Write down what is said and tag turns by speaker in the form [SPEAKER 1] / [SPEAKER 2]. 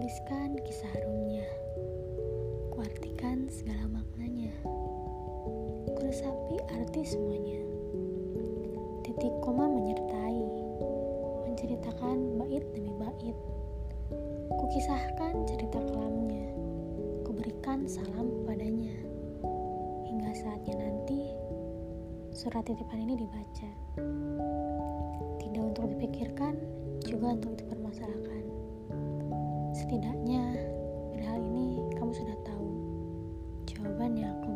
[SPEAKER 1] tuliskan kisah harumnya. Kuartikan segala maknanya. Kuresapi arti semuanya. Titik koma menyertai, menceritakan bait demi bait. Kukisahkan cerita kelamnya. Kuberikan salam padanya. Hingga saatnya nanti, surat titipan ini dibaca. Tidak untuk dipikirkan, juga untuk dipermasalahkan. Setidaknya hal ini kamu sudah tahu jawabannya aku.